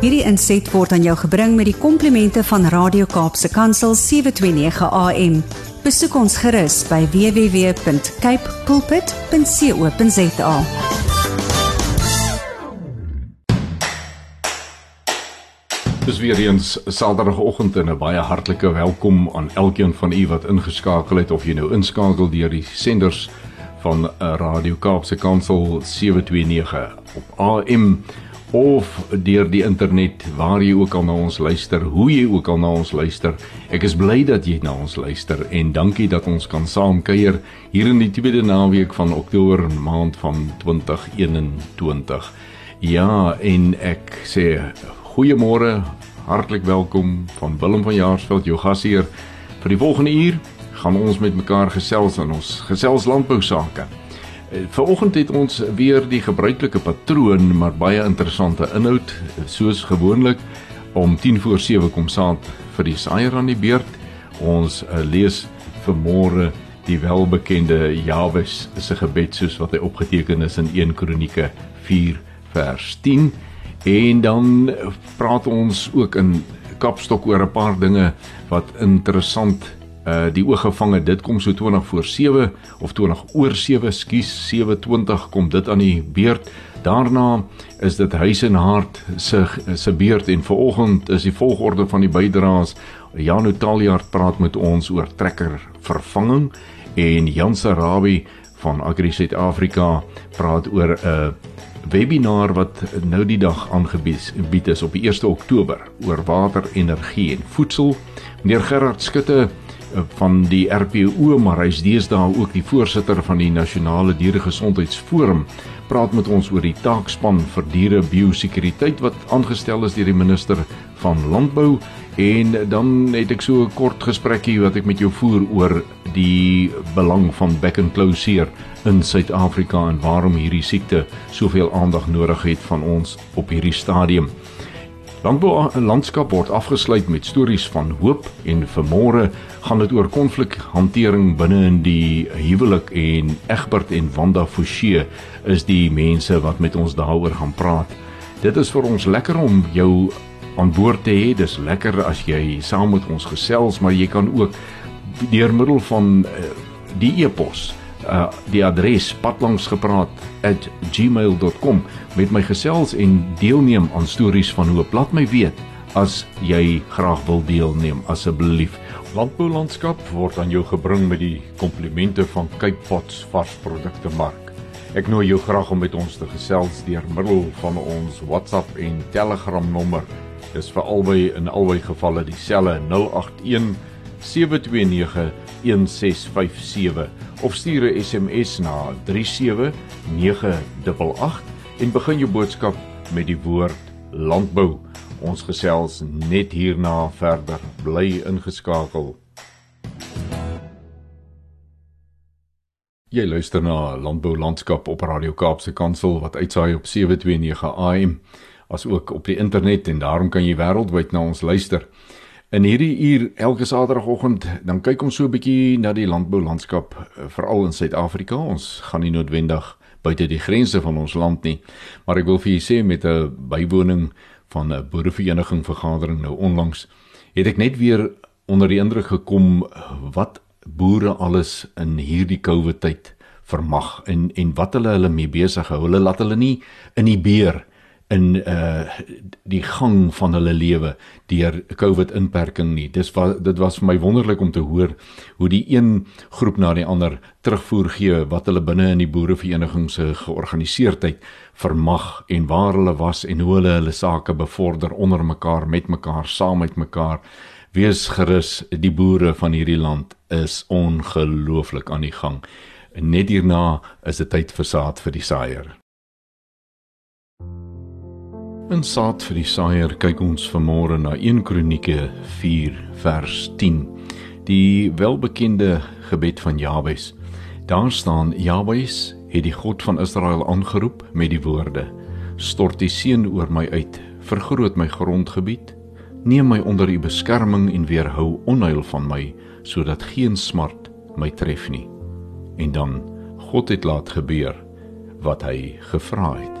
Hierdie inset word aan jou gebring met die komplimente van Radio Kaapse Kansel 729 AM. Besoek ons gerus by www.cape pulpit.co.za. Dis weer eens Saterdagoggend en 'n baie hartlike welkom aan elkeen van u wat ingeskakel het of jy nou inskakel deur die senders van eh, Radio Kaapse Kansel 729 op AM of deur die internet waar jy ook al na ons luister, hoe jy ook al na ons luister. Ek is bly dat jy na ons luister en dankie dat ons kan saam kuier hier in die tweede naweek van Oktober maand van 2021. Ja, en ek sê goeiemôre, hartlik welkom van Willem van Jaarsveld, jou gasheer. Vir die volgende uur gaan ons met mekaar gesels in ons gesels landbou sake. Eh, Vanoggend het ons weer die gebruikelike patroon, maar baie interessante inhoud, soos gewoonlik om 10 voor 7 kom saad vir die saaier aan die beurt. Ons uh, lees vanmôre die welbekende Jabes se gebed soos wat hy opgeteken is in 1 Kronieke 4 vers 10 en dan praat ons ook in Kapstok oor 'n paar dinge wat interessant uh die oog gevang het. Dit kom so 20 voor 7 of 20 oor 7, skus 7:20 kom dit aan die beurt. Daarna is dit huis en hart se se beurt en vanoggend is die volgorde van die bydraes. Janu Taljaard praat met ons oor trekker vervanging en Jan Sarabi van Agri Suid-Afrika praat oor 'n uh, webinar wat nou die dag aangebied is op die 1 Oktober oor water, energie en voedsel. Meneer Gerard Skutte eh, van die RPO, maar hy's deesdae ook die voorsitter van die Nasionale Dieregesondheidsforum, praat met ons oor die taakspan vir diere biosekuriteit wat aangestel is deur die minister van Landbou. En dan het ek so 'n kort gesprekkie wat ek met jou voer oor die belang van back and close seer in Suid-Afrika en waarom hierdie siekte soveel aandag nodig het van ons op hierdie stadium. Landbou landskap word afgesluit met stories van hoop en vermoere gaan dit oor konflikhantering binne in die huwelik en Egbert en Wanda Forsie is die mense wat met ons daaroor gaan praat. Dit is vir ons lekker om jou aan boord te hê. Dis lekker as jy saam met ons gesels, maar jy kan ook deur middel van uh, die e-pos uh die adres patlangsgepraat@gmail.com met my gesels en deelneem aan stories van hoop. Laat my weet as jy graag wil deelneem asseblief. Landboulandskap word aan jou gebring met die komplimente van Cape Pots varsprodukte mark. Ek nooi jou graag om met ons te gesels deur middel van ons WhatsApp en Telegram nommer. Dis vir albei in albei gevalle dieselfde 081 729 1657 of stuur 'n SMS na 37988 en begin jou boodskap met die woord landbou. Ons gesels net hierna verder. Bly ingeskakel. Jy luister na Landbou Landskap op Radio Kaapse Kansel wat uitsaai op 729 AM as ook op die internet en daarom kan jy wêreldwyd na ons luister. In hierdie uur elke Saterdagoggend dan kyk ons so 'n bietjie na die landboulandskap eh, veral in Suid-Afrika. Ons gaan nie noodwendig buite die grense van ons land nie, maar ek wil vir julle sê met 'n bywoning van 'n boerevereniging vergadering nou onlangs het ek net weer onder die indruk gekom wat boere alles in hierdie COVID tyd vermag en en wat hulle hulle mee besig hou. Hulle laat hulle nie in die beer in uh die gang van hulle lewe deur COVID inperking nie. Dis wat dit was vir my wonderlik om te hoor hoe die een groep na die ander terugvoer gee wat hulle binne in die boerevereniging se georganiseerdheid vermag en waar hulle was en hoe hulle hulle sake bevorder onder mekaar met mekaar saam met mekaar. Wees gerus, die boere van hierdie land is ongelooflik aan die gang. Net hierna is dit tyd vir saad vir die saaier. In saad vir die saaier kyk ons vanmôre na 1 Kronieke 4 vers 10. Die welbekende gebed van Jabes. Daar staan Jabes het die God van Israel aangeroep met die woorde: Stort die seën oor my uit, vergroot my grondgebied, neem my onder u beskerming en weerhou onheil van my sodat geen smart my tref nie. En dan God het laat gebeur wat hy gevra het.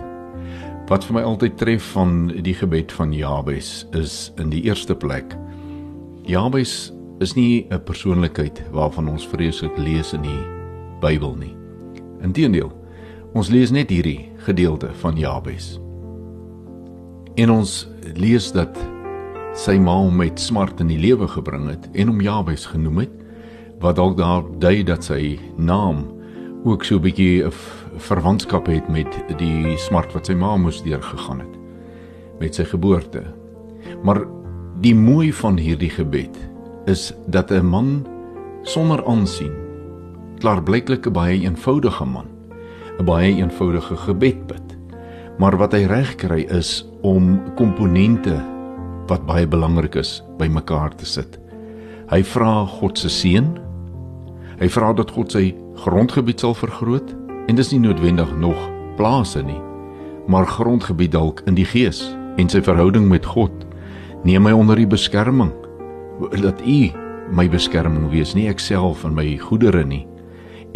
Wat vir my altyd tref van die gebed van Jabes is in die eerste plek. Jabes is nie 'n persoonlikheid waarvan ons vreeslik lees in die Bybel nie. Inteendeel, ons lees net hierdie gedeelte van Jabes. En ons lees dat sy ma hom met smart in die lewe gebring het en hom Jabes genoem het, wat dalk daar dui dat sy naam ook so 'n bietjie 'n verwantskap het met die smart wat sy ma moes deurgegaan het met sy geboorte. Maar die mooi van hierdie gebed is dat 'n man sonder aansien klaarblyklik 'n baie eenvoudige man 'n baie eenvoudige gebed bid. Maar wat hy reg kry is om komponente wat baie belangrik is bymekaar te sit. Hy vra God se seën. Hy vra dat God sy grondgebied sal vergroot en dis nie noodwendig nog plase nie, maar grondgebied dalk in die gees en sy verhouding met God. Neem my onder u beskerming. Laat u my beskerming wees, nie ek self en my goedere nie.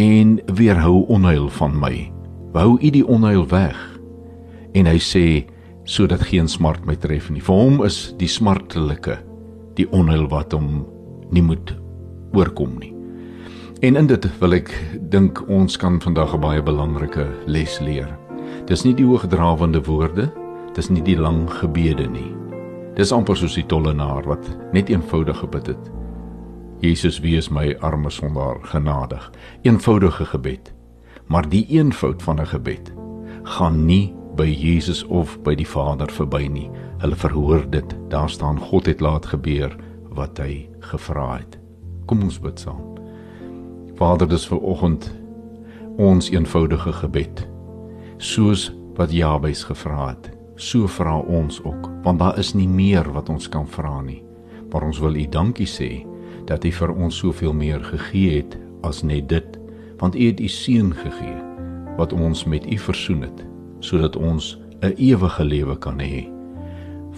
En weerhou onheil van my. Hou u die onheil weg. En hy sê sodat geen smart my tref nie. Vir hom is die smartelike die onheil wat hom nie moet oorkom nie. En in dit wil ek dink ons kan vandag 'n baie belangrike les leer. Dis nie die hoogdrawende woorde, dis nie die lang gebede nie. Dis amper soos die tollenaar wat net eenvoudig gebid het. Jesus, wees my arme sondaar genadig. Eenvoudige gebed. Maar die eenvoud van 'n gebed gaan nie by Jesus of by die Vader verby nie. Hulle verhoor dit. Daar staan God het laat gebeur wat hy gevra het. Kom ons bid saam. Vader, dis vir oggend ons eenvoudige gebed. Soos wat Jabes gevra het, so vra ons ook, want daar is nie meer wat ons kan vra nie. Maar ons wil U dankie sê dat U vir ons soveel meer gegee het as net dit, want U het U seun gegee wat ons met U versoen het, sodat ons 'n ewige lewe kan hê.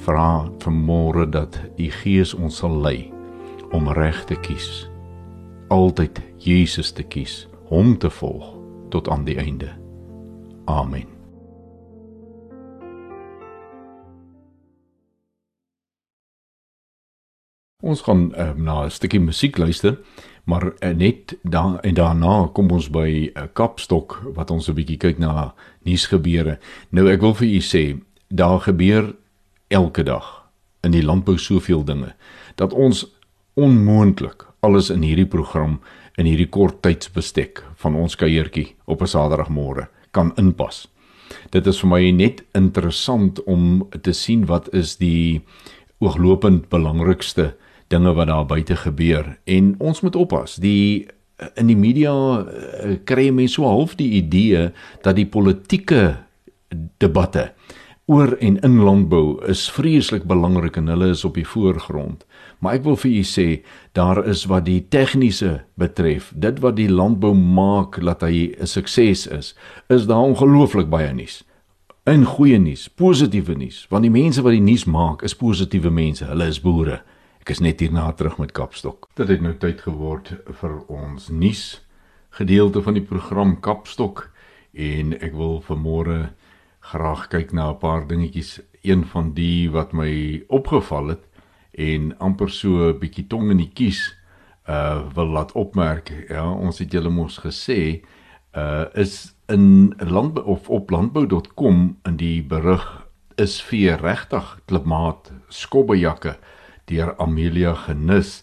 Vra vanmôre dat U Gees ons sal lei om reg te kies altyd Jesus te kies, hom te volg tot aan die einde. Amen. Ons gaan uh, na 'n stukkie musiek luister, maar uh, net dan en daarna kom ons by 'n uh, kapstok wat ons 'n bietjie kyk na nuusgebeure. Nou ek wil vir u sê, daar gebeur elke dag in die landbou soveel dinge dat ons onmoontlik alles in hierdie program in hierdie kort tydsbestek van ons kuiertjie op 'n Saterdagmôre kan inpas. Dit is vir my net interessant om te sien wat is die ooglopend belangrikste dinge wat daar buite gebeur en ons moet oppas. Die in die media eh, kry mense so half die idee dat die politieke debatte oor en in landbou is vreeslik belangrik en hulle is op die voorgrond. Maar ek wil vir u sê, daar is wat die tegniese betref, dit wat die landbou maak dat hy 'n sukses is, is daar ongelooflik baie nuus. In goeie nuus, positiewe nuus, want die mense wat die nuus maak, is positiewe mense, hulle is boere. Ek is net hierna terug met Kapstok. Dit het nou tyd geword vir ons nuus gedeelte van die program Kapstok en ek wil vanmôre graag kyk na 'n paar dingetjies. Een van die wat my opgeval het en amper so 'n bietjie tong in die kies uh wil laat opmerk. Ja, ons het julle mos gesê uh is in landbou of op landbou.com in die berig is vir regtig klimaat skobbejakke deur Amelia Genus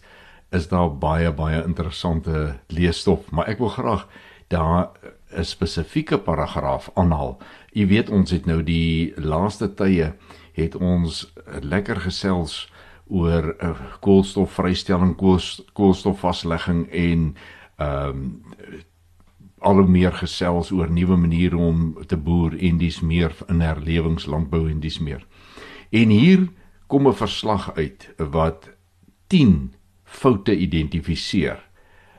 is daar baie baie interessante leesstof, maar ek wil graag daar 'n spesifieke paragraaf aanhaal. U weet ons het nou die laaste tye het ons lekker gesels oor uh, eh, koolstofvrystelling, koolstofvaslegging en ehm um, al hoe meer gesels oor nuwe maniere om te boer en dis meer in herlewingslandbou en dis meer. En hier kom 'n verslag uit wat 10 foute identifiseer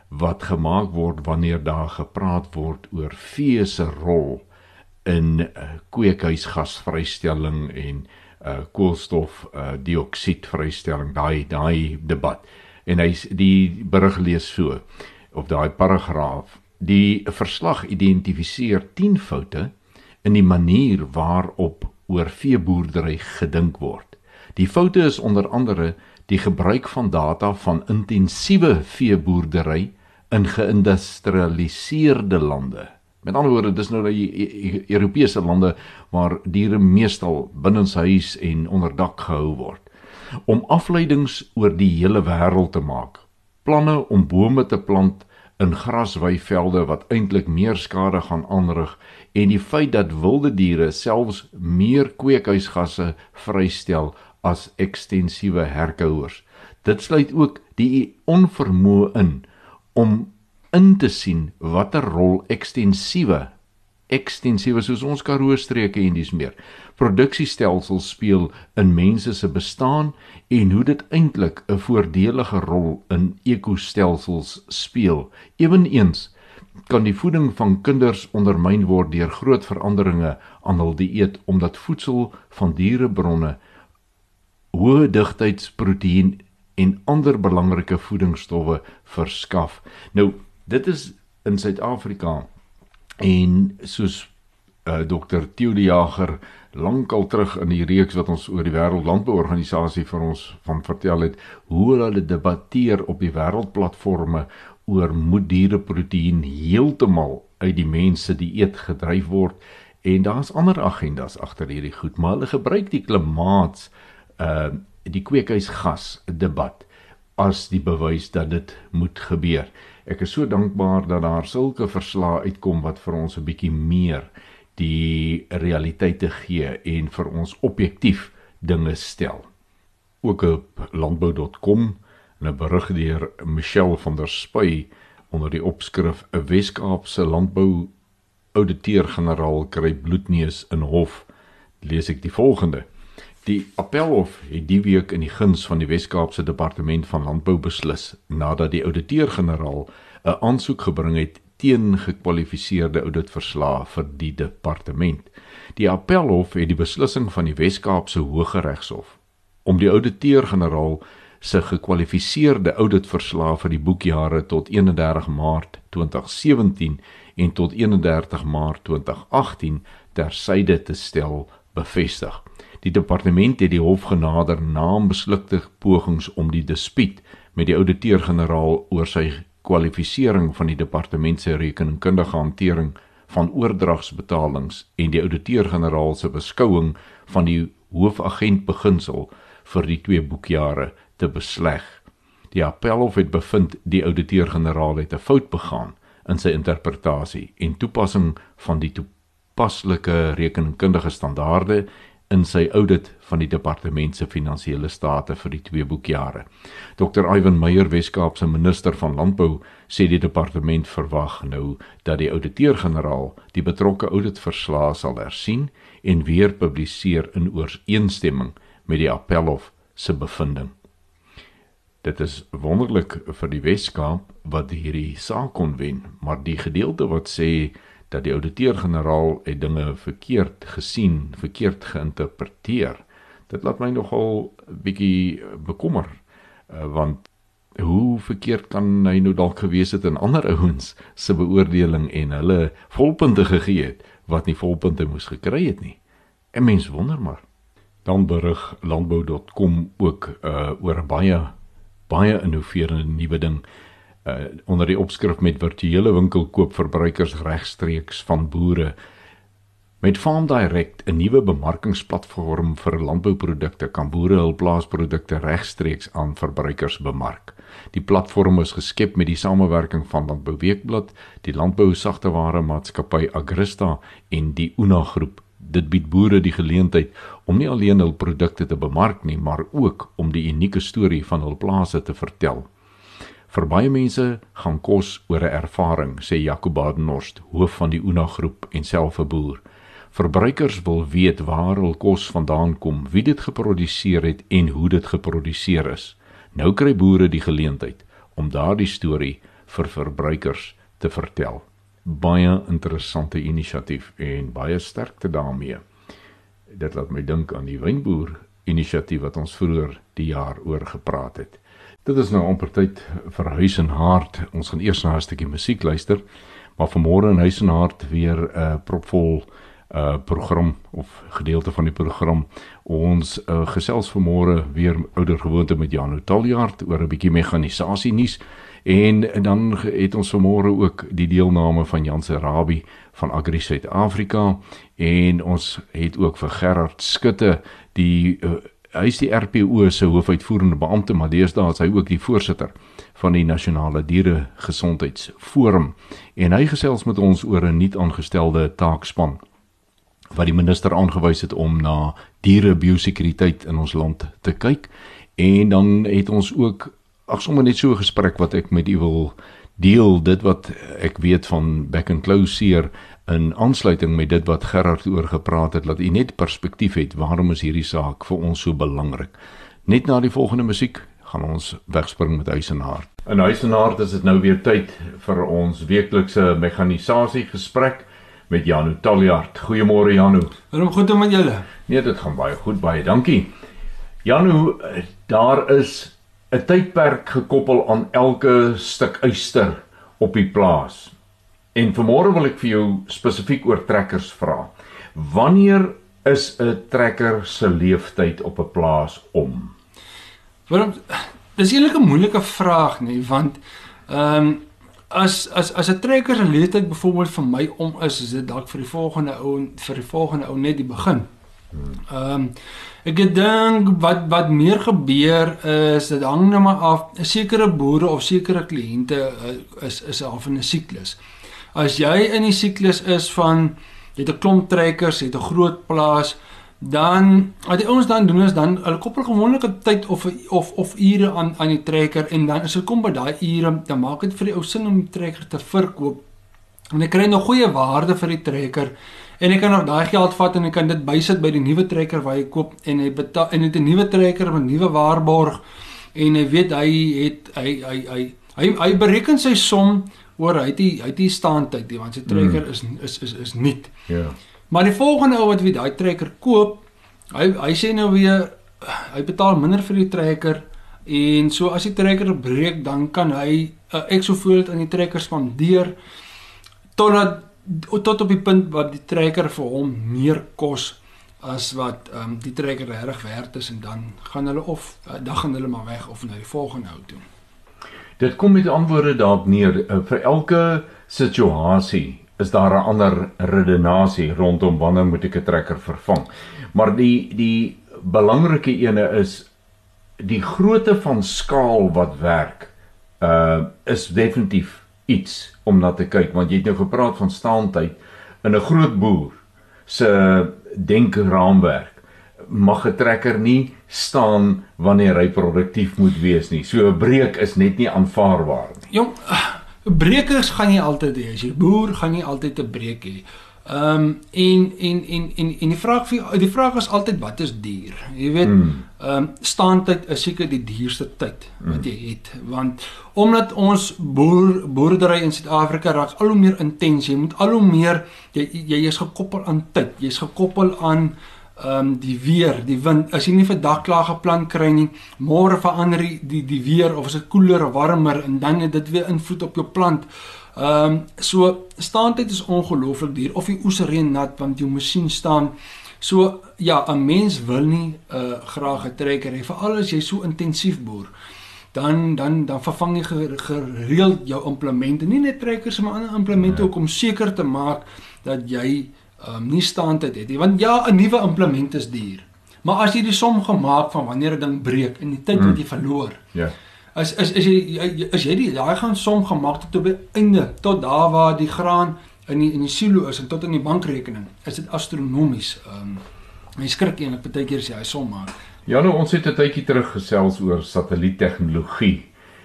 wat gemaak word wanneer daar gepraat word oor vee se rol in uh, kweekhuisgasvrystelling en uh, koolstof uh, dioksied vrystelling daai daai debat en hy die berig lees so op daai paragraaf die verslag identifiseer 10 foute in die manier waarop oor veeboerdery gedink word. Die foute is onder andere die gebruik van data van intensiewe veeboerdery in geïndustrialiseerde lande. Met ander woorde, dis nou die e-, e-, Europese lande waar diere meestal binnenshuis en onder dak gehou word. Om afleidings oor die hele wêreld te maak. Planne om bome te plant in grasweivelde wat eintlik meer skade gaan aanrig en die feit dat wilde diere selfs meer kweekhuisgasse vrystel as ekstensiewe herkouers. Dit sluit ook die onvermoë in om in te sien watter rol ekstensiewe ekstensiewe soos ons Karoo streke en dis meer produksiestelsels speel in mense se bestaan en hoe dit eintlik 'n voordelige rol in ekostelsels speel. Eweneens kan die voeding van kinders ondermyn word deur groot veranderinge aan hul dieet omdat voedsel van dierebronne hoë digtheidsproteïen en ander belangrike voedingsstowwe verskaf. Nou, dit is in Suid-Afrika en soos uh, eh, Dr. Theo de Jager lankal terug in die reeks wat ons oor die Wêreldlandbouorganisasie vir ons van vertel het, hoe hulle debatteer op die wêreldplatforme oor moet diereproteïen heeltemal uit die mense dieet gedryf word en daar's ander agendas agter hierdie goed, maar hulle gebruik die klimaats uh die kweekhuisgas debat as die bewys dat dit moet gebeur. Ek is so dankbaar dat daar sulke verslae uitkom wat vir ons 'n bietjie meer die realiteite gee en vir ons objektief dinge stel. Ook op landbou.com 'n berig deur Michelle van der Spuy onder die opskrif 'n Wes-Kaapse landbou ouditeur-generaal kry bloedneus in hof lees ek die volgende Die Appelhof het die week in die guns van die Wes-Kaapse Departement van Landbou beslis nadat die ouditeur-generaal 'n aansoek gebring het teen gekwalifiseerde ouditverslae vir die departement. Die Appelhof het die beslissing van die Wes-Kaapse Hooggeregshof om die ouditeur-generaal se gekwalifiseerde ouditverslae vir die boekjare tot 31 Maart 2017 en tot 31 Maart 2018 tersyde te stel bevestig. Die departement het die hof genader na beslukte pogings om die dispuut met die ouditeur-generaal oor sy kwalifisering van die departement se rekenkundige hantering van oordragsbetalings en die ouditeur-generaal se beskouing van die hoofagent beginsel vir die twee boekjare te besleg. Die appelhof het bevind die ouditeur-generaal het 'n fout begaan in sy interpretasie en toepassing van die toepaslike rekenkundige standaarde in sy audit van die departement se finansiële state vir die twee boekjare. Dr. Ivan Meyer, Weskaap se minister van landbou, sê die departement verwag nou dat die ouditeur-generaal die betrokke auditverslae sal hersien en weer publiseer in ooreenstemming met die appelhof se bevinding. Dit is wonderlik vir die Weskaap wat hierdie saak kon wen, maar die gedeelte wat sê dat die ouditeur-generaal het dinge verkeerd gesien, verkeerd geïnterpreteer. Dit laat my nogal bietjie bekommer uh, want hoe verkeerd kan hy nou dalk gewees het in ander ouens se beoordeling en hulle volpunte gegee het wat nie volpunte moes gekry het nie. 'n Mens wonder maar. Dan berig landbou.com ook uh, oor baie baie innoverende nuwe ding uh, onder die opskrif met virtuele winkel koop verbruikers regstreeks van boere. Met Farm Direct, 'n nuwe bemarkingsplatform vir landbouprodukte, kan boere hul plaasprodukte regstreeks aan verbruikers bemark. Die platform is geskep met die samewerking van Landbou Weekblad, die Landbou Sagteware Maatskappy Agrista en die Una Groep. Dit bied boere die geleentheid om nie alleen hul produkte te bemark nie, maar ook om die unieke storie van hul plase te vertel. Vir baie mense gaan kos oor 'n ervaring, sê Jaco Badenhorst, hoof van die Una groep en self 'n boer. Verbruikers wil weet waar hul kos vandaan kom, wie dit geproduseer het en hoe dit geproduseer is. Nou kry boere die geleentheid om daardie storie vir verbruikers te vertel. Baie interessante inisiatief en baie sterkte daarmee. Dit laat my dink aan die wynboer inisiatief wat ons vroeër die jaar oor gepraat het. Dit is nou amper tyd vir huis en hart. Ons gaan eers na 'n stukkie musiek luister, maar vanmôre in huis en hart weer 'n uh, propvol uh program of gedeelte van die program. Ons uh, gesels vanmôre weer ouer gewoonte met Janu Taljaard oor 'n bietjie mekanisasie nuus en dan het ons vanmôre ook die deelname van Jan Serabi van Agri Suid-Afrika en ons het ook vir Gerard Skutte die uh, hy is die RPO se hoofuitvoerende beampte maar deesdae is hy ook die voorsitter van die nasionale diere gesondheidsforum en hy gesels met ons oor 'n nuut aangestelde taakspan wat die minister aangewys het om na diere biosekuriteit in ons land te kyk. En dan het ons ook ag sommer net so 'n gesprek wat ek met u wil deel. Dit wat ek weet van back and close in aansluiting met dit wat Gerard oor gepraat het dat u net perspektief het waarom is hierdie saak vir ons so belangrik net na die volgende musiek gaan ons wegspring met huisenaar in huisenaar is dit nou weer tyd vir ons weeklikse mekanisasie gesprek met Janu Taljaard. Goeiemôre Janu. Waarom goed met julle? Nee, dit gaan baie goed, baie dankie. Janu, daar is 'n tydperk gekoppel aan elke stuk uister op die plaas. En vanmôre wil ek vir jou spesifiek oor trekkers vra. Wanneer is 'n trekker se lewensduur op 'n plaas om? Waarom Dis eintlik 'n moeilike vraag nie, want ehm um, as as as 'n trekker se leeftyd byvoorbeeld vir my om is, is dit dalk vir die volgende ou vir die volgende ou net die begin. Ehm um, ek dink wat wat meer gebeur is dit hang nou maar af sekere boere of sekere kliënte uh, is is af in 'n siklus. As jy in die siklus is van jy het 'n klomp trekkers, jy het 'n groot plaas, dan wat die ouens dan doen is dan hulle koppel gewoonlik 'n tyd of of of ure aan aan die trekker en dan as hulle kom by daai ure dan maak dit vir die ou sin om die trekker te verkoop. En ek kry nog goeie waarde vir die trekker en ek kan nog daai geld vat en ek kan dit bysit by die nuwe trekker wat hy koop en hy betaal en dit 'n nuwe trekker met nuwe waarborg en hy weet hy het hy hy hy hy, hy bereken sy som oor hy het hy het die staantyd want sy trekker mm. is is is is nuut ja yeah. Maar die volgende ou wat wie daai trekker koop, hy hy sê nou weer hy betaal minder vir die trekker en so as die trekker breek dan kan hy 'n uh, ek soveel aan die trekker spandeer totdat tot op die punt wat die trekker vir hom meer kos as wat ehm um, die trekker reg werd is en dan gaan hulle of uh, dan gaan hulle maar weg of na die volgende ou toe. Dit kom met antwoorde daarop neer uh, vir elke situasie is daar 'n ander redenasie rondom wanneer moet ek 'n trekker vervang. Maar die die belangrike ene is die grootte van skaal wat werk uh is definitief iets om na te kyk want jy het nou gepraat van staantyd in 'n groot boer se denkraamwerk mag 'n trekker nie staan wanneer hy produktief moet wees nie. So 'n breek is net nie aanvaarbaar nie. Jong, Brekers gaan nie altyd hê as jy boer gaan nie altyd 'n breek hê. Ehm um, en en en en en die vraag vir die vraag is altyd wat is duur? Jy weet, hmm. ehm um, staantyd is seker die duurste tyd wat jy het want omdat ons boer boerdery in Suid-Afrika raak al hoe meer intens. Jy moet al hoe meer jy jy is gekoppel aan tyd. Jy's gekoppel aan ehm um, die weer, die wind. As jy nie vandag klaar geplan kry nie, môre verander die, die die weer of is dit koeler of warmer en dan het dit weer invloed op jou plant. Ehm um, so staantyd is ongelooflik duur of die oesreën nat want jou masjien staan. So ja, 'n mens wil nie uh graag 'n trekker hê veral as jy so intensief boer. Dan dan dan vervang jy gereeld jou implemente, nie net trekkers maar ander implemente nee. ook om seker te maak dat jy um, nie staandheid het nie. Want ja, 'n nuwe implement is duur. Maar as jy die som gemaak van wanneer 'n ding breek en die tyd wat mm. jy verloor. Ja. As as as jy as jy die daai gaan som gemaak tot op die einde tot daar waar die graan in die in die silo is en tot in die bankrekening, is dit astronomies. Ehm um, jy skrik eintlik baie keer as jy hy som maak. Ja, nou ons het 'n tydjie terug gesels oor satelliettegnologie.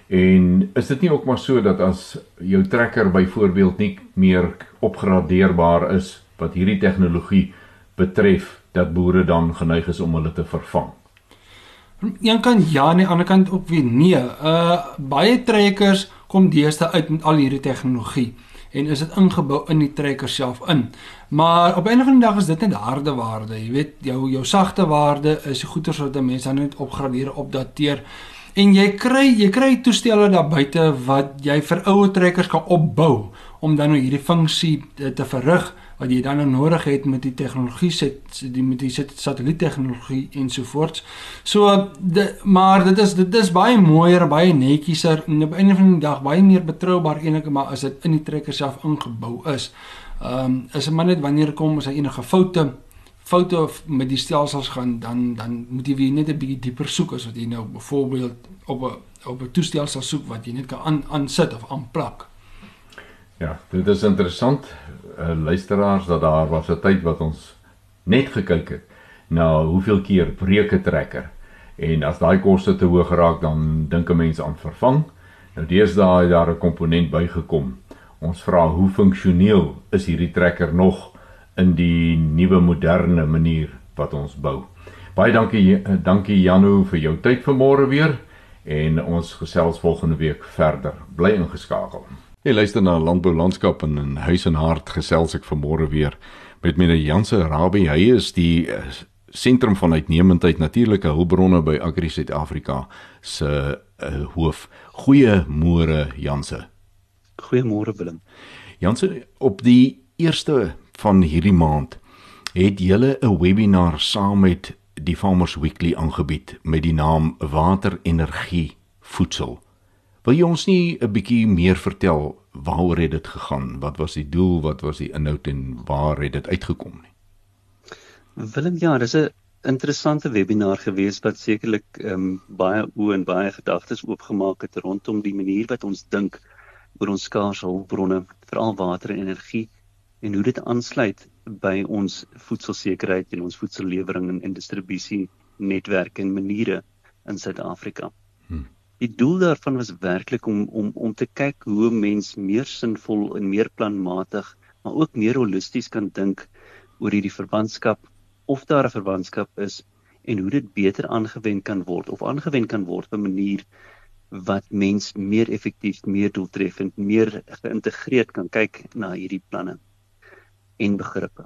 En is dit nie ook maar so dat as jou trekker byvoorbeeld nie meer opgradeerbaar is wat hierdie tegnologie betref dat boere dan geneig is om hulle te vervang. Een kant ja, aan die ander kant ook weer nee. Uh baie trekkers kom deesdae uit met al hierdie tegnologie en is dit ingebou in die trekker self in. Maar op 'n of ander dag is dit net harde waarde. Jy weet, jou jou sagte waarde is die goeder wat 'n mens dan net opgradeer, opdateer. En jy kry jy kry toestelle daar buite wat jy vir ouer trekkers kan opbou om dan nou hierdie funksie te, te verrig wat jy dan nou nodig het met die tegnologie set die met die satelliettegnologie ensovoorts. So de, maar dit is dit is baie mooier, baie netjieser en op 'n of ander dag baie meer betroubaar eintlik maar as dit in die trekker self ingebou is. Ehm um, is dit maar net wanneer kom as hy enige foute foute met die stelsels gaan dan dan moet jy weer net 'n bietjie dieper soek as wat jy nou byvoorbeeld op 'n op 'n toestel sal soek wat jy net kan aan aan sit of aanplak. Ja, dit is interessant uh, luisteraars dat daar was 'n tyd wat ons net gekyk het na hoeveel keer breuke trekker en as daai koste te hoog raak dan dink 'n mens aan vervang. Nou deesdae daar 'n komponent bygekom. Ons vra hoe funksioneel is hierdie trekker nog in die nuwe moderne manier wat ons bou. Baie dankie eh, dankie Janu vir jou tyd vanmôre weer en ons gesels volgende week verder. Bly ingeskakel. Jy luister na Landbou Landskap en in Huis en Hart gesels ek vanmôre weer met meneer Janse Rabie. Hy is die eh, sentrum van uitnemendheid natuurlike hulpbronne by Agri Suid-Afrika se uh, hoof. Goeiemôre Janse. Goeiemôre Willem. Janse, op die 1ste van hierdie maand het julle 'n webinar saam met die Farmers Weekly aangebied met die naam Water, Energie, Voedsel. Wil jy ons nie 'n bietjie meer vertel waaroor het dit gegaan? Wat was die doel? Wat was die inhoud en waar het dit uitgekom nie? Willem, ja, dis 'n interessante webinar gewees wat sekerlik ehm um, baie oë en baie gedagtes oopgemaak het rondom die manier wat ons dink oor ons skaarse hulpbronne, veral water en energie en hoe dit aansluit by ons voedselsekerheid en ons voedsellewering en, en distribusie netwerke en maniere in Suid-Afrika. Hmm. Die doel daarvan was werklik om om om te kyk hoe mens meer sinvol en meer planmatig, maar ook meer holisties kan dink oor hierdie verwantskap of daar 'n verwantskap is en hoe dit beter aangewend kan word of aangewend kan word op 'n manier wat mens meer effektief, meer doeltreffend, meer geïntegreerd kan kyk na hierdie planne en begrippe.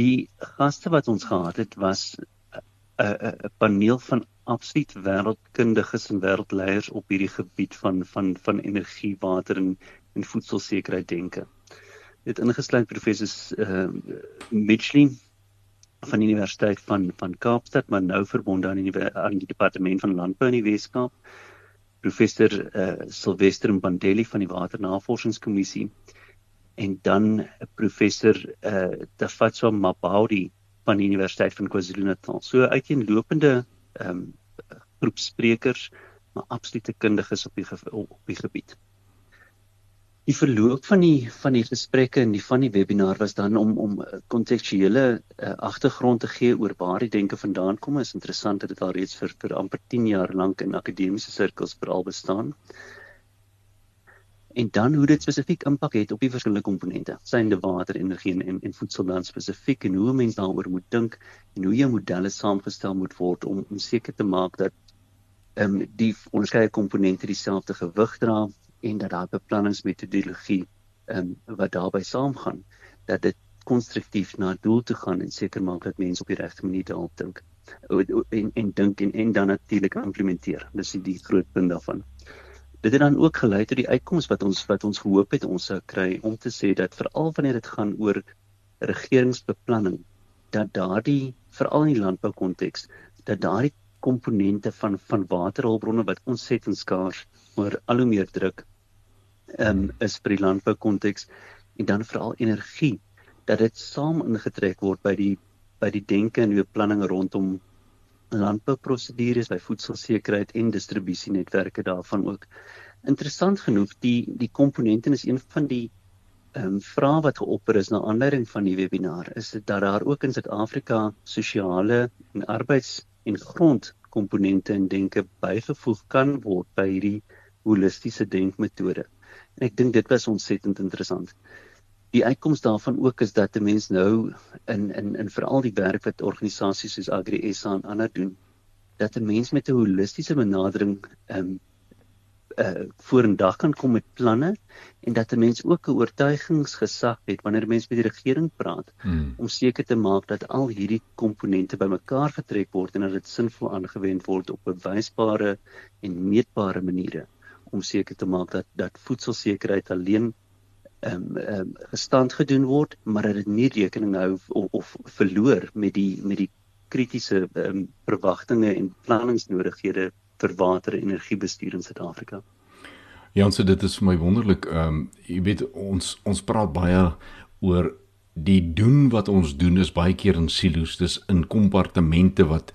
Die gaste wat ons gehad het was 'n 'n paneel van absoluut wêreldkundiges en wêreldleiers op hierdie gebied van van van energie, water en en voedselsekerheid denke. Dit ingesluit professor uh, Mitchley van die Universiteit van van Kaapstad, maar nou verbonde aan die aan die departement van landbou in die Weskaap. Professor uh, Sylvester Mbandelli van die Waternavorsingskommissie en dan professor uh, Tafatso Mabaudi van die Universiteit van KwaZulu-Natal. So uiteenlopende ehm um, groep sprekers, maar absolute kundiges op die op die gebied. Die verloop van die van die gesprekke en die van die webinar was dan om om kontekstuele uh, agtergrond te gee oor waar die denke vandaan kom. Is interessant dat dit al reeds vir vir amper 10 jaar lank in akademiese sirkels veral bestaan en dan hoe dit spesifiek impak het op die verskillende komponente, synde water, energie en en, en voedsel dan spesifiek en hoe mense daaroor moet dink en hoe jou modelle saamgestel moet word om om seker te maak dat ehm um, die onderskeie komponente dieselfde gewig dra en dat daar beplanningsmetodologie ehm um, wat daarbey saamgaan dat dit konstruktief na doel toe gaan en seker maak dat mense op die regte manier daarop dink en en dink en, en dan natuurlik implementeer. Dis die, die groot punt daarvan dit het dan ook gelei tot die uitkoms wat ons wat ons gehoop het ons sou kry om te sê dat veral wanneer dit gaan oor regeringsbeplanning dat daardie veral in die landbou konteks dat daardie komponente van van waterhulpbronne wat ontsettend skaars maar al hoe meer druk um, is vir die landbou konteks en dan veral energie dat dit saam ingetrek word by die by die denke en beplanning rondom landbouprosedures by voedselsekerheid en distribusienetwerke daarvan ook. Interessant genoeg, die die komponente is een van die ehm um, vrae wat geopper is na aanleiding van die webinar is dit dat daar ook in Suid-Afrika sosiale en arbeids- en grondkomponente en denke bygevoeg kan word by hierdie holistiese denkmetode. En ek dink dit was ontsettend interessant die uitkoms daarvan ook is dat 'n mens nou in in in veral die werk wat organisasies soos Agri SA en ander doen dat 'n mens met 'n holistiese benadering ehm um, uh vorendag kan kom met planne en dat 'n mens ook 'n oortuigingsgesag het wanneer 'n mens met die regering praat hmm. om seker te maak dat al hierdie komponente bymekaar getrek word en dat dit sinvol aangewend word op bewysbare en meetbare maniere om seker te maak dat dat voedselsekerheid alleen ehm um, ehm um, gestand gedoen word maar dat dit nie rekening hou of, of verloor met die met die kritiese ehm um, verwagtinge en planningsnodighede vir water en energiebestuur in Suid-Afrika. Janse, dit is vir my wonderlik. Ehm um, jy weet ons ons praat baie oor die doen wat ons doen is baie keer in silo's, dis in kompartemente wat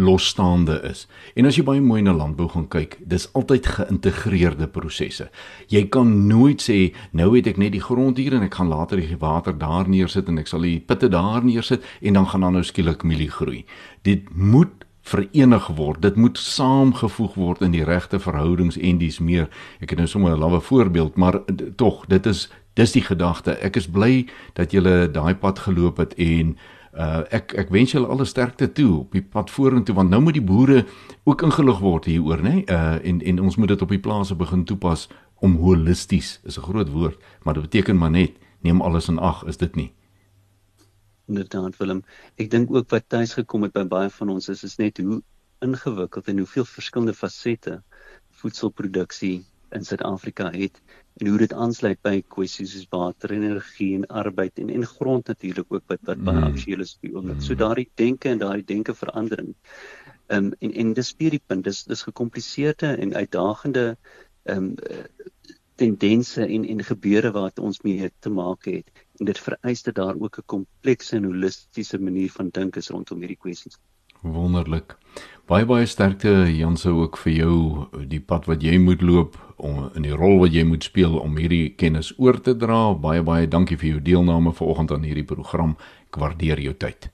losstaande is. En as jy baie mooi na landbou gaan kyk, dis altyd geïntegreerde prosesse. Jy kan nooit sê nou het ek net die grond hier en ek gaan later die water daar neersit en ek sal die pitte daar neersit en dan gaan dan nou skielik mielie groei. Dit moet verenig word. Dit moet saamgevoeg word in die regte verhoudings en dis meer. Ek het nou sommer 'n lawwe voorbeeld, maar tog, dit is dis die gedagte. Ek is bly dat julle daai pad geloop het en uh ek ek wens julle alle sterkte toe op die pad vorentoe want nou moet die boere ook ingelig word hieroor, nê? Nee? Uh en en ons moet dit op die plase begin toepas om holisties, is 'n groot woord, maar dit beteken maar net neem alles in ag, is dit nie? inderdaad Willem. Ek dink ook wat tuis gekom het by baie van ons is is net hoe ingewikkeld en hoeveel verskillende fasette voedselproduksie in Suid-Afrika het en hoe dit aansluit by kwessies soos water en energie en arbeid en en grond natuurlik ook wat wat baie mm. aktueel is op die oomblik. So daardie denke en daardie denke verandering. Ehm um, en en dis spier die punt. Dis dis gekompliseerde en uitdagende ehm um, tendense en en gebeure wat ons mee te maak het en dit vereis dat daar ook 'n komplekse en holistiese manier van dink is rondom hierdie kwessies. Wonderlik. Baie baie sterkte Janse ook vir jou die pad wat jy moet loop om in die rol wat jy moet speel om hierdie kennis oor te dra. Baie baie dankie vir jou deelname vanoggend aan hierdie program. Ek waardeer jou tyd.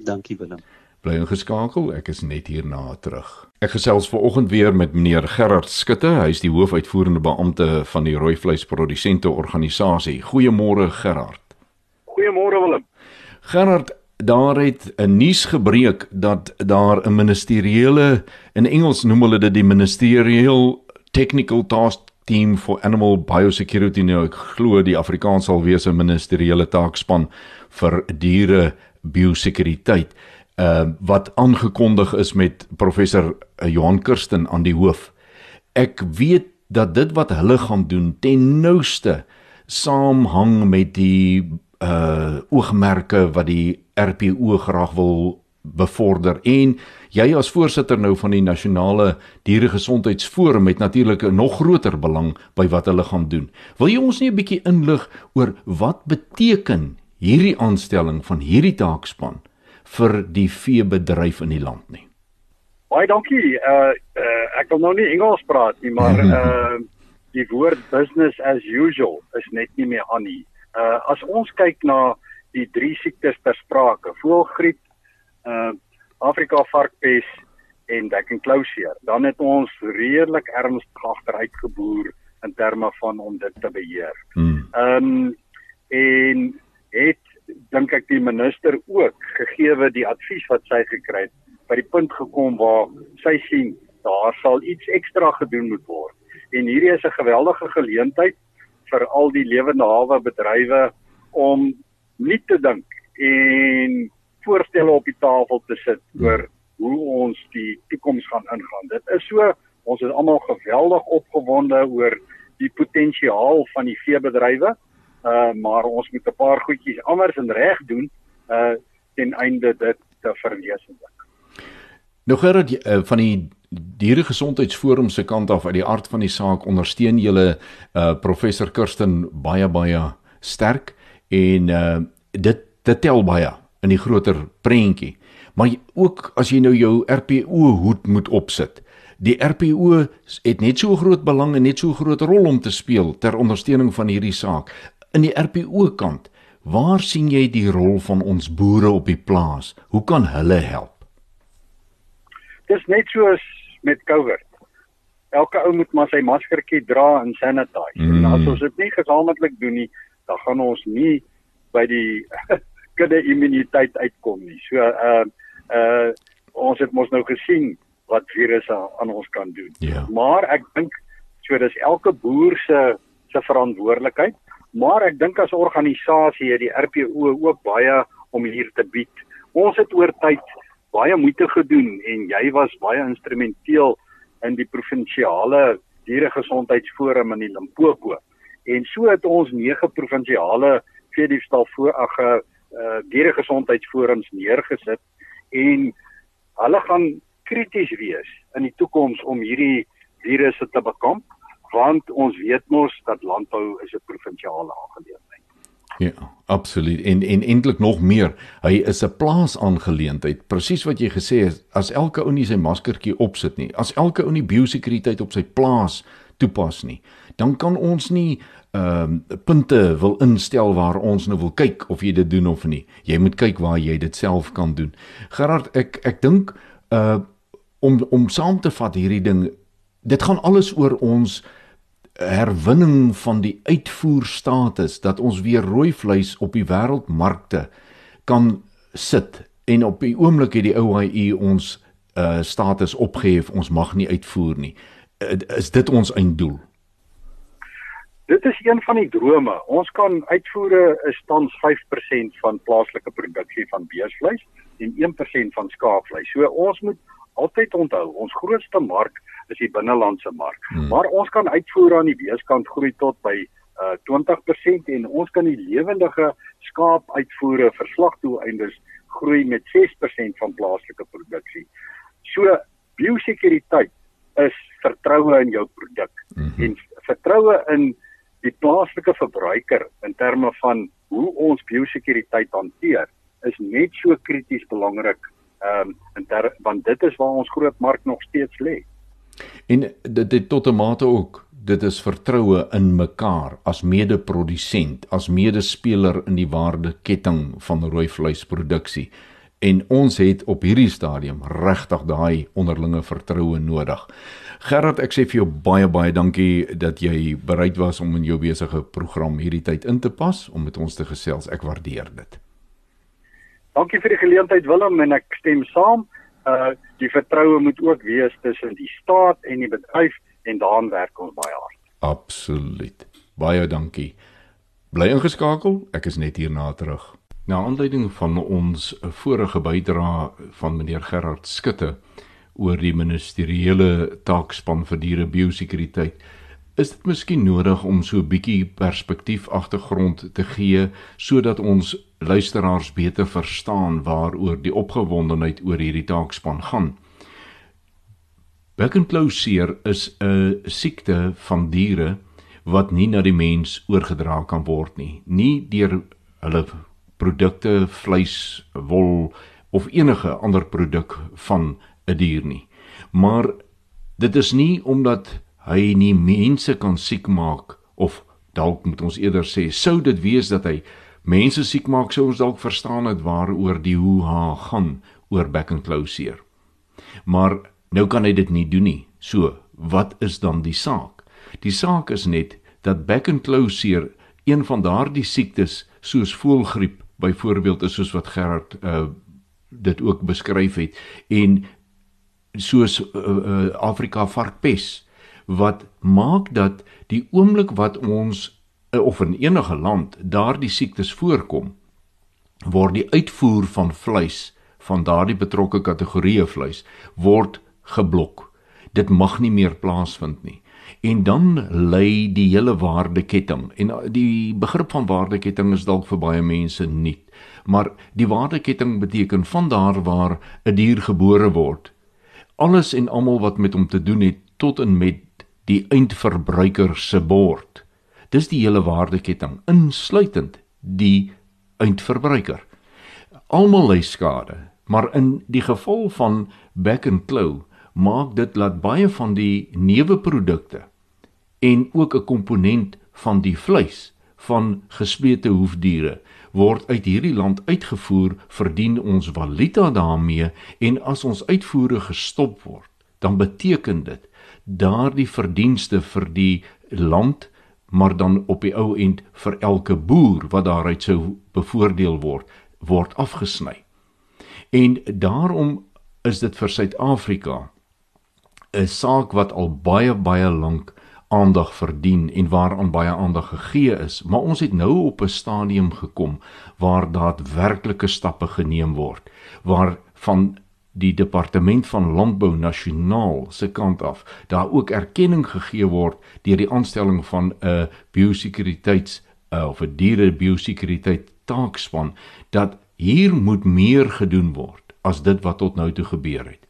Dankie Willem. Bly ingeskakel, ek is net hierna terug. Ek gesels ver oggend weer met meneer Gerard Skutte, hy is die hoofuitvoerende beampte van die rooi vleisprodusente organisasie. Goeiemôre Gerard. Goeiemôre Willem. Gerard, daar het 'n nuus gebreek dat daar 'n ministeriële in Engels noem hulle dit die ministerial technical task team for animal biosecurity nou ek glo die Afrikaans sal wees 'n ministeriële taakspan vir diere biosekuriteit uh wat aangekondig is met professor uh, Johan Kirsten aan die hoof. Ek weet dat dit wat hulle gaan doen ten nouste saamhang met die uh oogmerke wat die RPO graag wil bevorder en jy as voorsitter nou van die nasionale dieregesondheidsforum het natuurlik 'n nog groter belang by wat hulle gaan doen. Wil jy ons nie 'n bietjie inlig oor wat beteken hierdie aanstelling van hierdie taakspan vir die veebedryf in die land nie. Baie dankie. Uh, uh ek wil nou nie Engels praat nie, maar uh die woord business as usual is net nie meer aan nie. Uh as ons kyk na die drie siektes ter sprake, voëlgriep, uh Afrika varkpes en dekkenklauseer, dan het ons redelik ernstig agteruit geboer in terme van om dit te beheer. Hmm. Ehm um, en het dink ek die minister ook gegeewe die advies wat sy gekry het by die punt gekom waar sy sien daar sal iets ekstra gedoen moet word. En hierdie is 'n geweldige geleentheid vir al die lewende hawe bedrywe om nie te dink en voorstelle op die tafel te sit oor hoe ons die toekoms gaan ingaan. Dit is so ons is almal geweldig opgewonde oor die potensiaal van die veebedrywe uh maar ons moet 'n paar goedjies anders en reg doen uh ten einde dit te verwesenlik. Nou Gerard uh, van die dieregesondheidsforum se kant af uit die aard van die saak ondersteun julle uh professor Kirsten baie baie sterk en uh dit dit tel baie in die groter prentjie. Maar ook as jy nou jou RPO hoed moet opsit. Die RPO het net so groot belang en net so groot rol om te speel ter ondersteuning van hierdie saak in die RPO kant, waar sien jy die rol van ons boere op die plaas? Hoe kan hulle help? Dis net soos met COVID. Elke ou moet maar sy maskertjie dra en sanitize. Mm. En as ons dit nie gesamentlik doen nie, dan gaan ons nie by die kudde immuniteit uitkom nie. So uh uh ons het mos nou gesien wat virusse aan ons kan doen. Yeah. Ja. Maar ek dink So dis elke boer se se verantwoordelikheid, maar ek dink as organisasie het die RPO ook baie om hier te bied. Ons het oor tyd baie moeite gedoen en jy was baie instrumenteel in die provinsiale dieregesondheidsforum in die Limpopo. En so het ons nege provinsiale veediefstal voor ag uh dieregesondheidsforums neergesit en hulle gaan krities wees in die toekoms om hierdie virusse te bekamp want ons weet mos dat landbou is 'n provinsiale aangeleentheid. Ja, absoluut. En en eintlik nog meer, hy is 'n plaasaangeleentheid. Presies wat jy gesê het, as elke ou nie sy maskertjie opsit nie, as elke ou nie biosekuriteit op sy plaas toepas nie, dan kan ons nie ehm uh, punte wil instel waar ons nou wil kyk of jy dit doen of nie. Jy moet kyk waar jy dit self kan doen. Gerard, ek ek dink uh om om saam te vat hierdie ding, dit gaan alles oor ons herwinning van die uitvoerstatus dat ons weer rooi vleis op die wêreldmarkte kan sit en op die oomblik het die OIE ons uh status opgehef ons mag nie uitvoer nie uh, is dit ons einddoel Dit is een van die drome. Ons kan uitvoere is tans 5% van plaaslike produksie van beesvleis en 1% van skaapvleis. So ons moet altyd onthou, ons grootste mark is die binnelandse mark. Hmm. Maar ons kan uitvoer aan die beeskant groei tot by uh 20% en ons kan die lewendige skaap uitvoere vir slagdoeleindes groei met 6% van plaaslike produksie. So biosekuriteit is vertroue in jou produk mm -hmm. en vertroue in die plaaslike verbruiker in terme van hoe ons biosekuriteit hanteer is net so krities belangrik ehm um, en ter, want dit is waar ons groot mark nog steeds lê. En dit dit tot 'n mate ook dit is vertroue in mekaar as mede-produsent, as medespeler in die waardeketting van rooi vleisproduksie. En ons het op hierdie stadium regtig daai onderlinge vertroue nodig. Gerard, ek sê vir jou baie baie dankie dat jy bereid was om in jou besige program hierdie tyd in te pas om met ons te gesels. Ek waardeer dit. Dankie vir die geleentheid Willem en ek stem saam uh die vertroue moet ook wees tussen die staat en die bedryf en daaraan werk ons baie hard. Absoluut. Baie dankie. Bly ingeskakel, ek is net hierna terug. Na aanleiding van ons vorige bydrae van meneer Gerard Skutte oor die ministeriële taakspan vir diere biosekuriteit is dit miskien nodig om so 'n bietjie perspektief agtergrond te gee sodat ons luisteraars beter verstaan waaroor die opgewondenheid oor hierdie taakspan gaan. Bekkenklauseer is 'n siekte van diere wat nie na die mens oorgedra kan word nie, nie deur hulle produkte, vleis, wol of enige ander produk van 'n dier nie. Maar dit is nie omdat hy nie mense kan siek maak of dalk moet ons eerder sê sou dit wees dat hy mense siek maak sou ons dalk verstaan het waaroor die hoe ha gaan oor back and closure maar nou kan hy dit nie doen nie. So wat is dan die saak? Die saak is net dat back and closure een van daardie siektes soos voelgriep byvoorbeeld is soos wat Gerard uh, dit ook beskryf het en soos uh, uh, Afrika varkpes wat maak dat die oomblik wat ons eh, of in enige land daardie siektes voorkom word die uitvoer van vleis van daardie betrokke kategorieë vleis word geblok. Dit mag nie meer plaasvind nie. En dan lê die hele waardeketting en eh, die begrip van waardeketting is dalk vir baie mense nuut. Maar die waardeketting beteken van daar waar 'n dier gebore word, alles en almal wat met hom te doen het tot en met die eindverbruiker se bord. Dis die hele waardeketting insluitend die eindverbruiker. Almal ly skade, maar in die geval van back and claw maak dit dat baie van die neuweprodukte en ook 'n komponent van die vleis van gesplete hoefdiere word uit hierdie land uitgevoer, verdien ons valuta daarmee en as ons uitvoere gestop word, dan beteken dit daardie verdienste vir die land maar dan op die ou end vir elke boer wat daaruit sou bevoordeel word word afgesny. En daarom is dit vir Suid-Afrika 'n saak wat al baie baie lank aandag verdien en waaraan baie aandag gegee is, maar ons het nou op 'n stadium gekom waar daadwerklike stappe geneem word, waar van die departement van landbou nasionaal se kant af daar ook erkenning gegee word deur die aanstelling van 'n biosekuriteits uh, of 'n diere biosekuriteit taakspan dat hier moet meer gedoen word as dit wat tot nou toe gebeur het.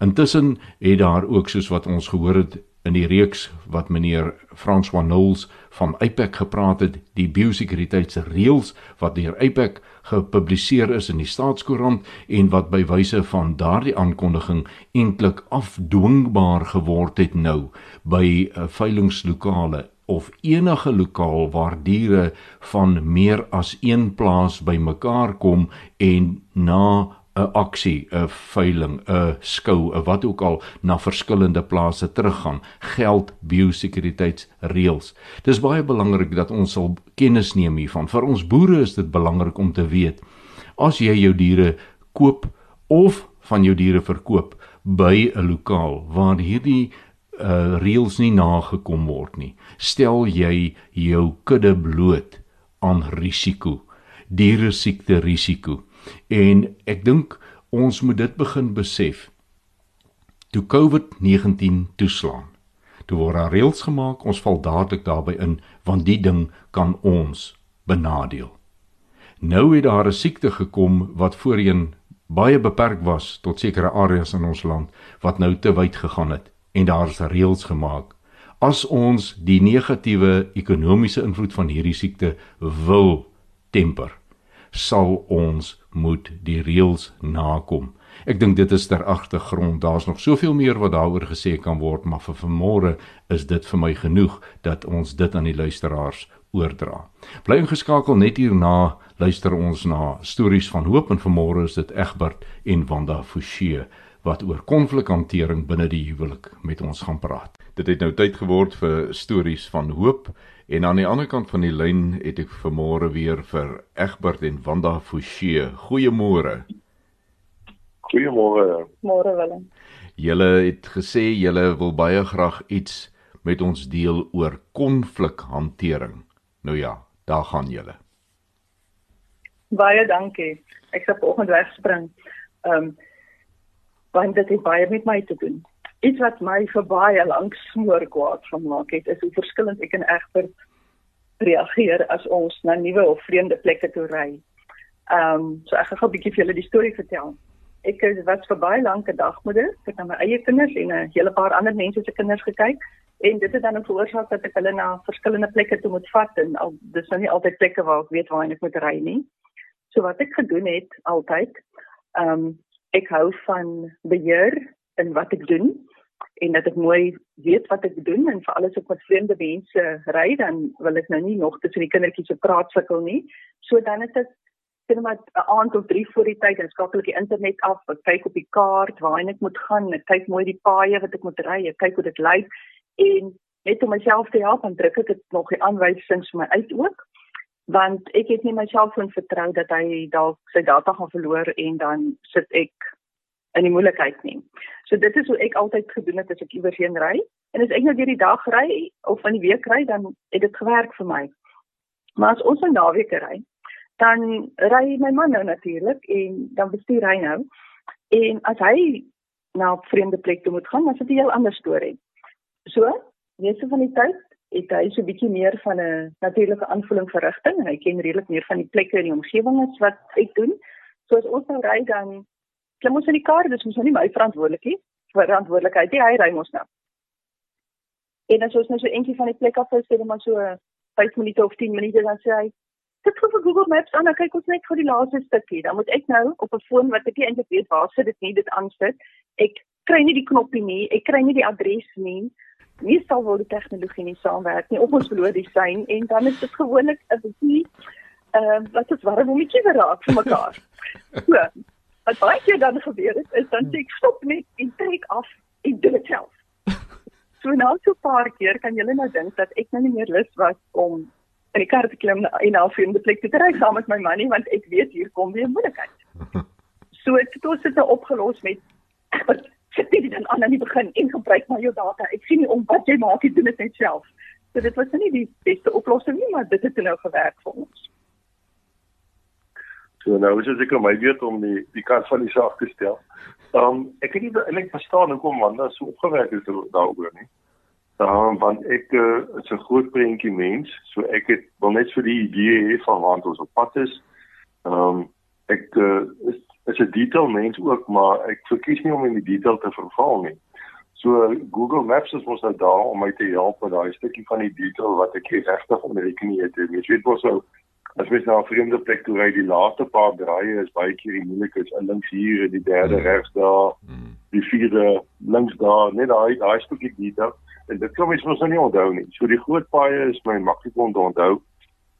Intussen het daar ook soos wat ons gehoor het in die reeks wat meneer François Knowles van APEC gepraat het, die biosekuriteitsreëls wat deur APEC gepubliseer is in die staatskoerant en wat by wyse van daardie aankondiging eintlik afdwingbaar geword het nou by uh, veilingslokale of enige lokaal waar diere van meer as een plaas bymekaar kom en na 'n aksie, 'n veiling, 'n skou, 'n wat ook al na verskillende plase teruggaan, geld biosekuriteitsreëls. Dis baie belangrik dat ons sal kennis neem hiervan. Vir ons boere is dit belangrik om te weet as jy jou diere koop of van jou diere verkoop by 'n lokaal waar hierdie uh reëls nie nagekom word nie, stel jy jou kudde bloot aan risiko, diere siekte risiko. En ek dink ons moet dit begin besef. Toe COVID-19 toeslaan, toe word daar reëls gemaak, ons val dadelik daarbey in want die ding kan ons benadeel. Nou het daar 'n siekte gekom wat voorheen baie beperk was tot sekere areas in ons land wat nou te wyd gegaan het en daar's reëls gemaak. As ons die negatiewe ekonomiese invloed van hierdie siekte wil temper, sal ons moet die reëls nakom. Ek dink dit is ter agtergrond. Daar's nog soveel meer wat daaroor gesê kan word, maar vir vanmôre is dit vir my genoeg dat ons dit aan die luisteraars oordra. Bly ingeskakel net hierna luister ons na stories van hoop en vanmôre is dit Egbert en Wanda Forsie wat oor konflikhantering binne die huwelik met ons gaan praat. Dit het nou tyd geword vir stories van hoop En aan die ander kant van die lyn het ek vanmôre weer vir Egbert en Wanda Forsie. Goeiemôre. Goeiemôre. Môre Willem. Julle het gesê julle wil baie graag iets met ons deel oor konflikhantering. Nou ja, daar gaan julle. Baie dankie. Ek sal vanoggend wegspring. Ehm um, want dit het baie met my te doen iets wat my vir baie lank smoor kwaad van maak het is hoe verskillend ek en Egbert reageer as ons na nuwe of vreemde plekke toe ry. Ehm um, so ek gaan 'n bietjie vir julle die storie vertel. Ek was vir baie lank 'n dagmoeder, ek het na my eie kinders en 'n hele paar ander mense se kinders gekyk en dit het dan veroorsaak dat ek hulle na verskillende plekke toe moet vat en al dis nou nie altyd plekke waar ek weet waar ek moet ry nie. So wat ek gedoen het altyd, ehm um, ek hou van beheer in wat ek doen en dat ek mooi weet wat ek doen en vir alles op met vreemde mense ry dan wil ek nou nie nog tussen die kindertjies se praat sukkel nie. So dan is dit sien maar 'n aand of 3 voor die tyd en skakel ek die internet af, ek kyk op die kaart waar ek moet gaan, ek kyk mooi die paaie wat ek moet ry, ek kyk hoe dit lyk en net om myself te help en druk ek dit nog die aanwysings vir my uit ook want ek het nie myself van vertrou dat hy dalk sy data gaan verloor en dan sit ek in die moeilikheid nie. So dit is hoe ek altyd gedoen het as ek iewers heen ry. En as ek nou deur die dag ry of van die week ry, dan het dit gewerk vir my. Maar as ons 'n naweek ry, dan ry my man nou natuurlik en dan bestuur hy nou. En as hy na 'n vreemde plek toe moet gaan, dan is dit 'n heel ander storie. So, meeste van die tyd het hy so 'n bietjie meer van 'n natuurlike aanvoeling vir rigting en hy ken redelik meer van die plekke en die omgewings wat ek doen. So as ons nou ry dan klim ons in die kar, dis mos nou nie my verantwoordelikheid nie. Verantwoordelikheid, hy ry mos nou. En as ons nou so eentjie van die plek af is, sê maar so 5 minute of 10 minute dan sê hy, "Dit hoef op Google Maps aan, dan kyk ons net vir die laaste stukkie." Dan moet ek nou op 'n foon wat ek nie eintlik weet waar sit dit nie, dit aansit. Ek kry nie die knoppie nie, ek kry nie die adres nie. Meestal word die tegnologie nie saamwerk nie. Of ons verloor die sein en dan is dit gewoonlik 'n bietjie ehm uh, wat is warm om die kinder raak vir mekaar. So, wat baie keer dan gebeur het is dan sê ek stop net en trek af en doen dit self. So nou so 'n paar keer kan julle nou dink dat ek nou nie meer lus was om in die kar te klim en half in die plek te ry saam met my manie want ek weet hier kom weer moeilikheid. So het dit ons dit nou opgelos met sit dit dan aan aan die begin en gebruik maar jou data. Ek sien nie om wat jy maak, jy doen dit net self. So dit was nie die beste oplossing nie, maar dit het nou gewerk vir ons. So nou is dit ek my weet om die die kant van die saak te stel. Um ek het nie eintlik verstaan hoekom Wanda so opgewerk het daaroor nie. Um want ek uh, is 'n groot prentjie mens, so ek het wel net vir die idee hê van waar ons op pad is. Um ek uh, is is 'n detail mens ook, maar ek verkies nie om in die detail te verval nie. So Google Maps is mos nou daar om my te help met daai stukkie van die detail wat ek regtig onder rekening het. Jy weet mos nou as mens na 'n vreemde plek toe ry, die laaste paar draaie is baie keer die moeilikheid. En links hier, die derde mm. regs daar, mm. die vierde links daar, net daai daai stukkie detail. En dit kom mens mos nou nie onthou nie. So die groot paaie is my maklik om te onthou.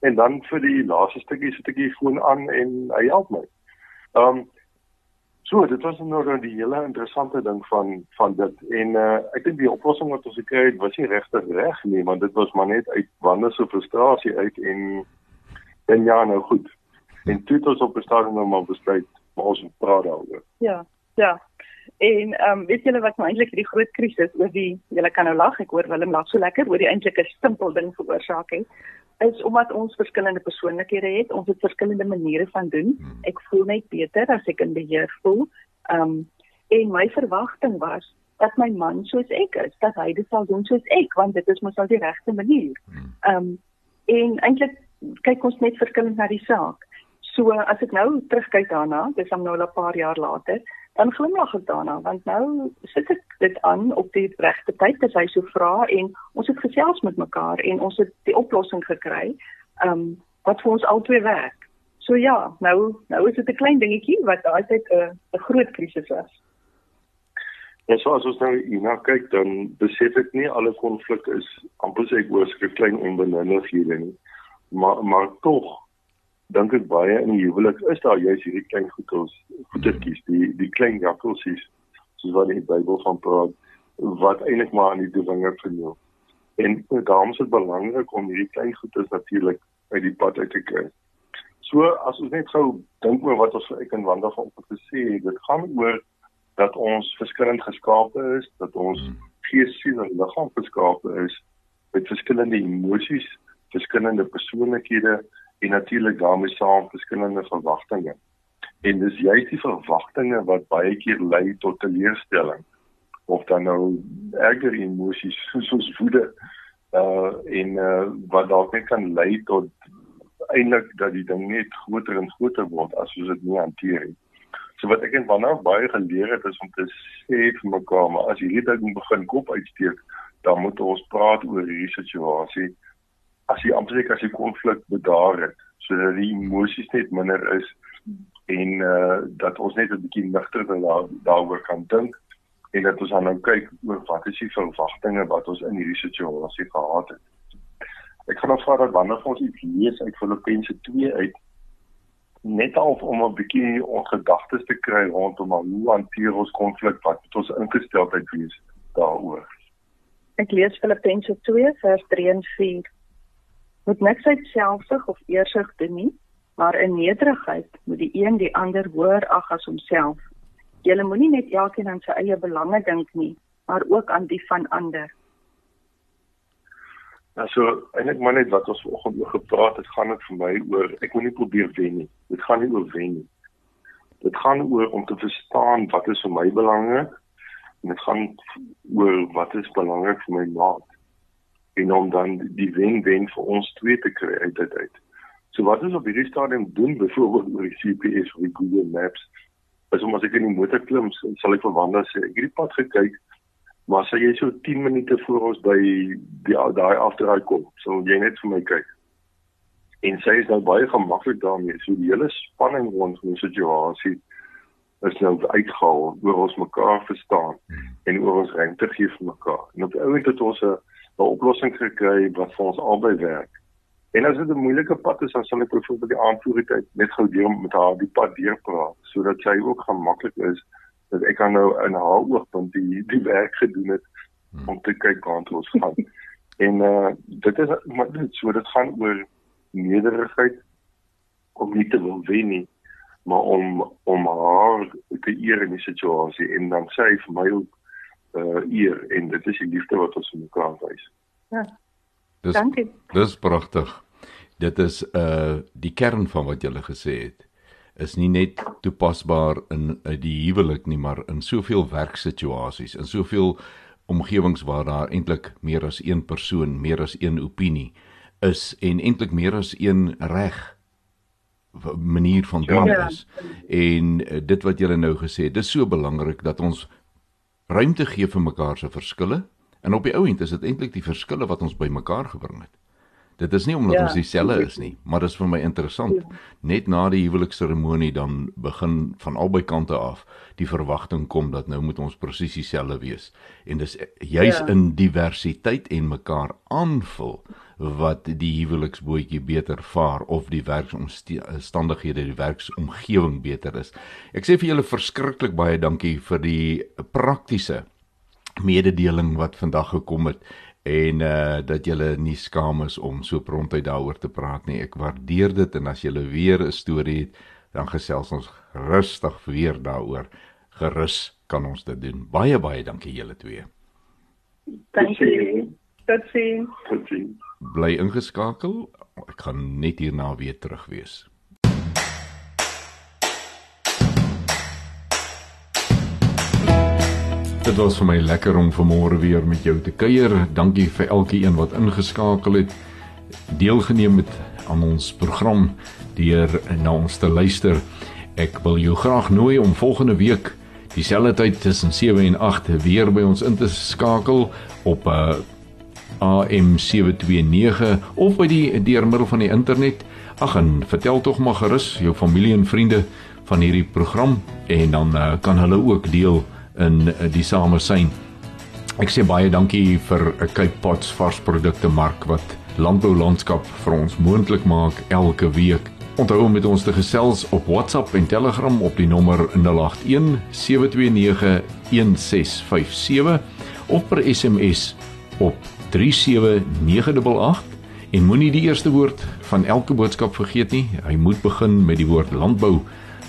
En dan vir die laaste stukkie sit ek hier foon aan en hy help my. Ehm um, So, dit was nou dan die hele interessante ding van van dit en uh, ek dink die oplossing wat ons gekry het was nie regtig reg nie, want dit was maar net uit wanneer so frustrasie uit en en ja, nou goed. En toe het ons op bestaan nou maar besluit maar ons moet praat daaroor. Ja, ja. En ehm um, weet julle wat nou eintlik die groot krisis oor die julle kan nou lag, ek hoor Willem lag so lekker oor die eintlike simpel ding veroorsaak het is omdat ons verskillende persoonlikhede het, ons het verskillende maniere van doen. Hmm. Ek voel net beter as ek in beheer voel. Um en my verwagting was dat my man soos ek is, dat hy dit sal doen soos ek, want dit is mos al die regte manier. Um en eintlik kyk ons net verskillend na die saak. So as ek nou terugkyk daarna, dis nou 'n paar jaar later, dan glimlag ek daarna want nou sit ek dit aan op die regte tyd as hy so vra en ons het gesels met mekaar en ons het die oplossing gekry um wat vir ons albei werk. So ja, nou nou is dit 'n klein dingetjie wat daai tyd 'n 'n groot krisis was. En so as ons nou hierna kyk dan besef ek nie alle konflik is amper sê ek oor so 'n klein onbenullig hier nie. Maar maar tog dink ek baie in die huwelik is daar juist hierdie klein goedels goedertjies die die klein jakkelsies soos wat die Bybel van praat wat eintlik maar aan die dwinger vernoem en daarom is dit belangrik om hierdie klein goedes natuurlik uit die pad uit te kry so as ons net sou dink oor wat ons vir ek en Wanda vanoggend gesê het dit gaan oor dat ons verskillend geskape is dat ons hmm. gees siel en liggaam geskape is met verskillende emosies verskillende persoonlikhede en natuurlik daarmee saam verskillende verwagtinge. En dis juist die verwagtinge wat baie keer lei tot teleurstelling of dan nou erger emosies soos woede uh en uh wat dalk net kan lei tot eintlik dat die ding net groter en groter word as ons dit nie hanteer nie. So wat ek en wanneer baie geleer het is om te sê vir mekaar, maar as hierdie ding begin kop uitsteek, dan moet ons praat oor hierdie situasie as jy amper as die konflik bedaar het sodat die emosies net minder is en uh dat ons net 'n bietjie ligter daar daaroor kan dink en dat ons dan nou kyk oor wat is die verwagtinge wat ons in hierdie situasie gehad het. Ek gaan nou vra dat wanneer ons iets lees uit Filippense 2 uit net al om 'n bietjie ons gedagtes te kry rondom hoe hanteer ons konflik wat het ons ingesteldheid wees daaroor. Ek lees Filippense 2 vers 3 en 4 moet niks uit selfsug of eersug doen nie, maar in nederigheid moet die een die ander hoër ag as homself. Jy moenie net elkeen aan sy eie belange dink nie, maar ook aan die van ander. Nou so, eintlik maar net wat ons vanoggend oor gepraat het, gaan dit vir my oor ek moenie probeer wen nie. Dit gaan nie oor wen nie. Dit gaan oor om te verstaan wat is vir my belangrik en dit gaan oor wat is belangrik vir my maat en om dan die wen-wen vir ons twee te kry uit dit uit. So wat ons op hierdie stadium doen byvoorbeeld oor die GPS of die Google Maps is om as ek in die motor klim, sal ek verwanda sê ek hierdie pad gekyk, maar as jy so 10 minute voor ons by die daai afdraai kom, sal jy net vir my kyk. En sy is nou baie gemaklik daarmee. So die hele spanning rond die situasie is nou uitgehaal oor ons mekaar verstaan en oor ons ruimte gee vir mekaar. En op die ou end het ons 'n 'n oplossing gekry wat vir ons albei werk. En as dit 'n moeilike pad is, dan sal ek byvoorbeeld die aanvoerheid net gou deur met haar die pad deurpraat sodat sy ook gemaklik is dat ek kan nou in haar oogpunt die die werk gedoen het om te kyk waar ons gaan. en uh dit is maar dit so dit gaan oor nederigheid om nie te wil wen nie, maar om om haar te eer in die situasie en dan sê hy vir my ook uh eer en dit is die liefde wat ons vir mekaar wys. Ja. Dis Dankie. Dis pragtig. Dit is uh die kern van wat jy gesê het is nie net toepasbaar in uh, die huwelik nie, maar in soveel werksituasies, in soveel omgewings waar daar eintlik meer as een persoon, meer as een opinie is en eintlik meer as een reg manier van doen Ja. is. En dit wat julle nou gesê het, dis so belangrik dat ons ruimte gee vir mekaar se verskille en op die ou end is dit eintlik die verskille wat ons bymekaar gebring het. Dit is nie omdat Ja. ons dieselfde is nie, maar dit is vir my interessant. Net na die huwelikseremonie dan begin van albei kante af die verwagting kom dat nou moet ons presies dieselfde wees. En dis juis Ja. in diversiteit en mekaar aanvul wat die huweliksbootjie beter vaar of die werksomstandighede, die werksomgewing beter is. Ek sê vir julle verskriklik baie dankie vir die praktiese mededeling wat vandag gekom het en uh dat julle nie skaam is om so prontuit daaroor te praat nie. Ek waardeer dit en as julle weer 'n storie het, dan gesels ons rustig weer daaroor. Gerus kan ons dit doen. Baie baie dankie julle twee. Dankie. Totsiens. Totsiens. Bly ingeskakel. Ek gaan net hierna weer terug wees. Dit was vir my lekker om vanmôre weer met jou te kuier. Dankie vir elkeen wat ingeskakel het, deelgeneem het aan ons program deur na ons te luister. Ek wil jou graag nooi om volgende week dieselfde tyd tussen 7 en 8 weer by ons in te skakel op 'n uh, AM 729 of by die deur middel van die internet. Ag en vertel tog maar gerus jou familie en vriende van hierdie program en dan uh, kan hulle ook deel in uh, die samesyn. Ek sê baie dankie vir 'n Cape Pots varsprodukte mark wat landbou landskap vir ons moontlik maak elke week. Onthou om met ons te gesels op WhatsApp en Telegram op die nommer 081 729 1657 of per SMS op 37988 en moenie die eerste woord van elke boodskap vergeet nie. Hy moet begin met die woord landbou.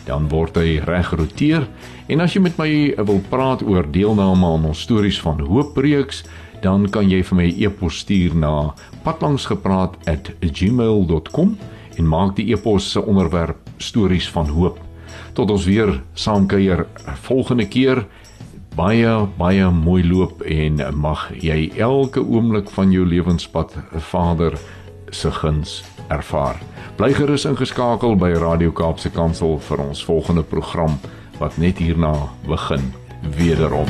Dan word hy reg geroteer. En as jy met my wil praat oor deelname aan ons stories van hooppreeks dan kan jy vir my 'n e-pos stuur na patlangsgepraat@gmail.com en maak die e-pos se onderwerp stories van hoop. Tot ons weer saamkuier volgende keer baie baie mooi loop en mag jy elke oomblik van jou lewenspad Vader se guns ervaar. Bly gerus ingeskakel by Radio Kaapse Kansel vir ons volgende program wat net hierna begin wederom.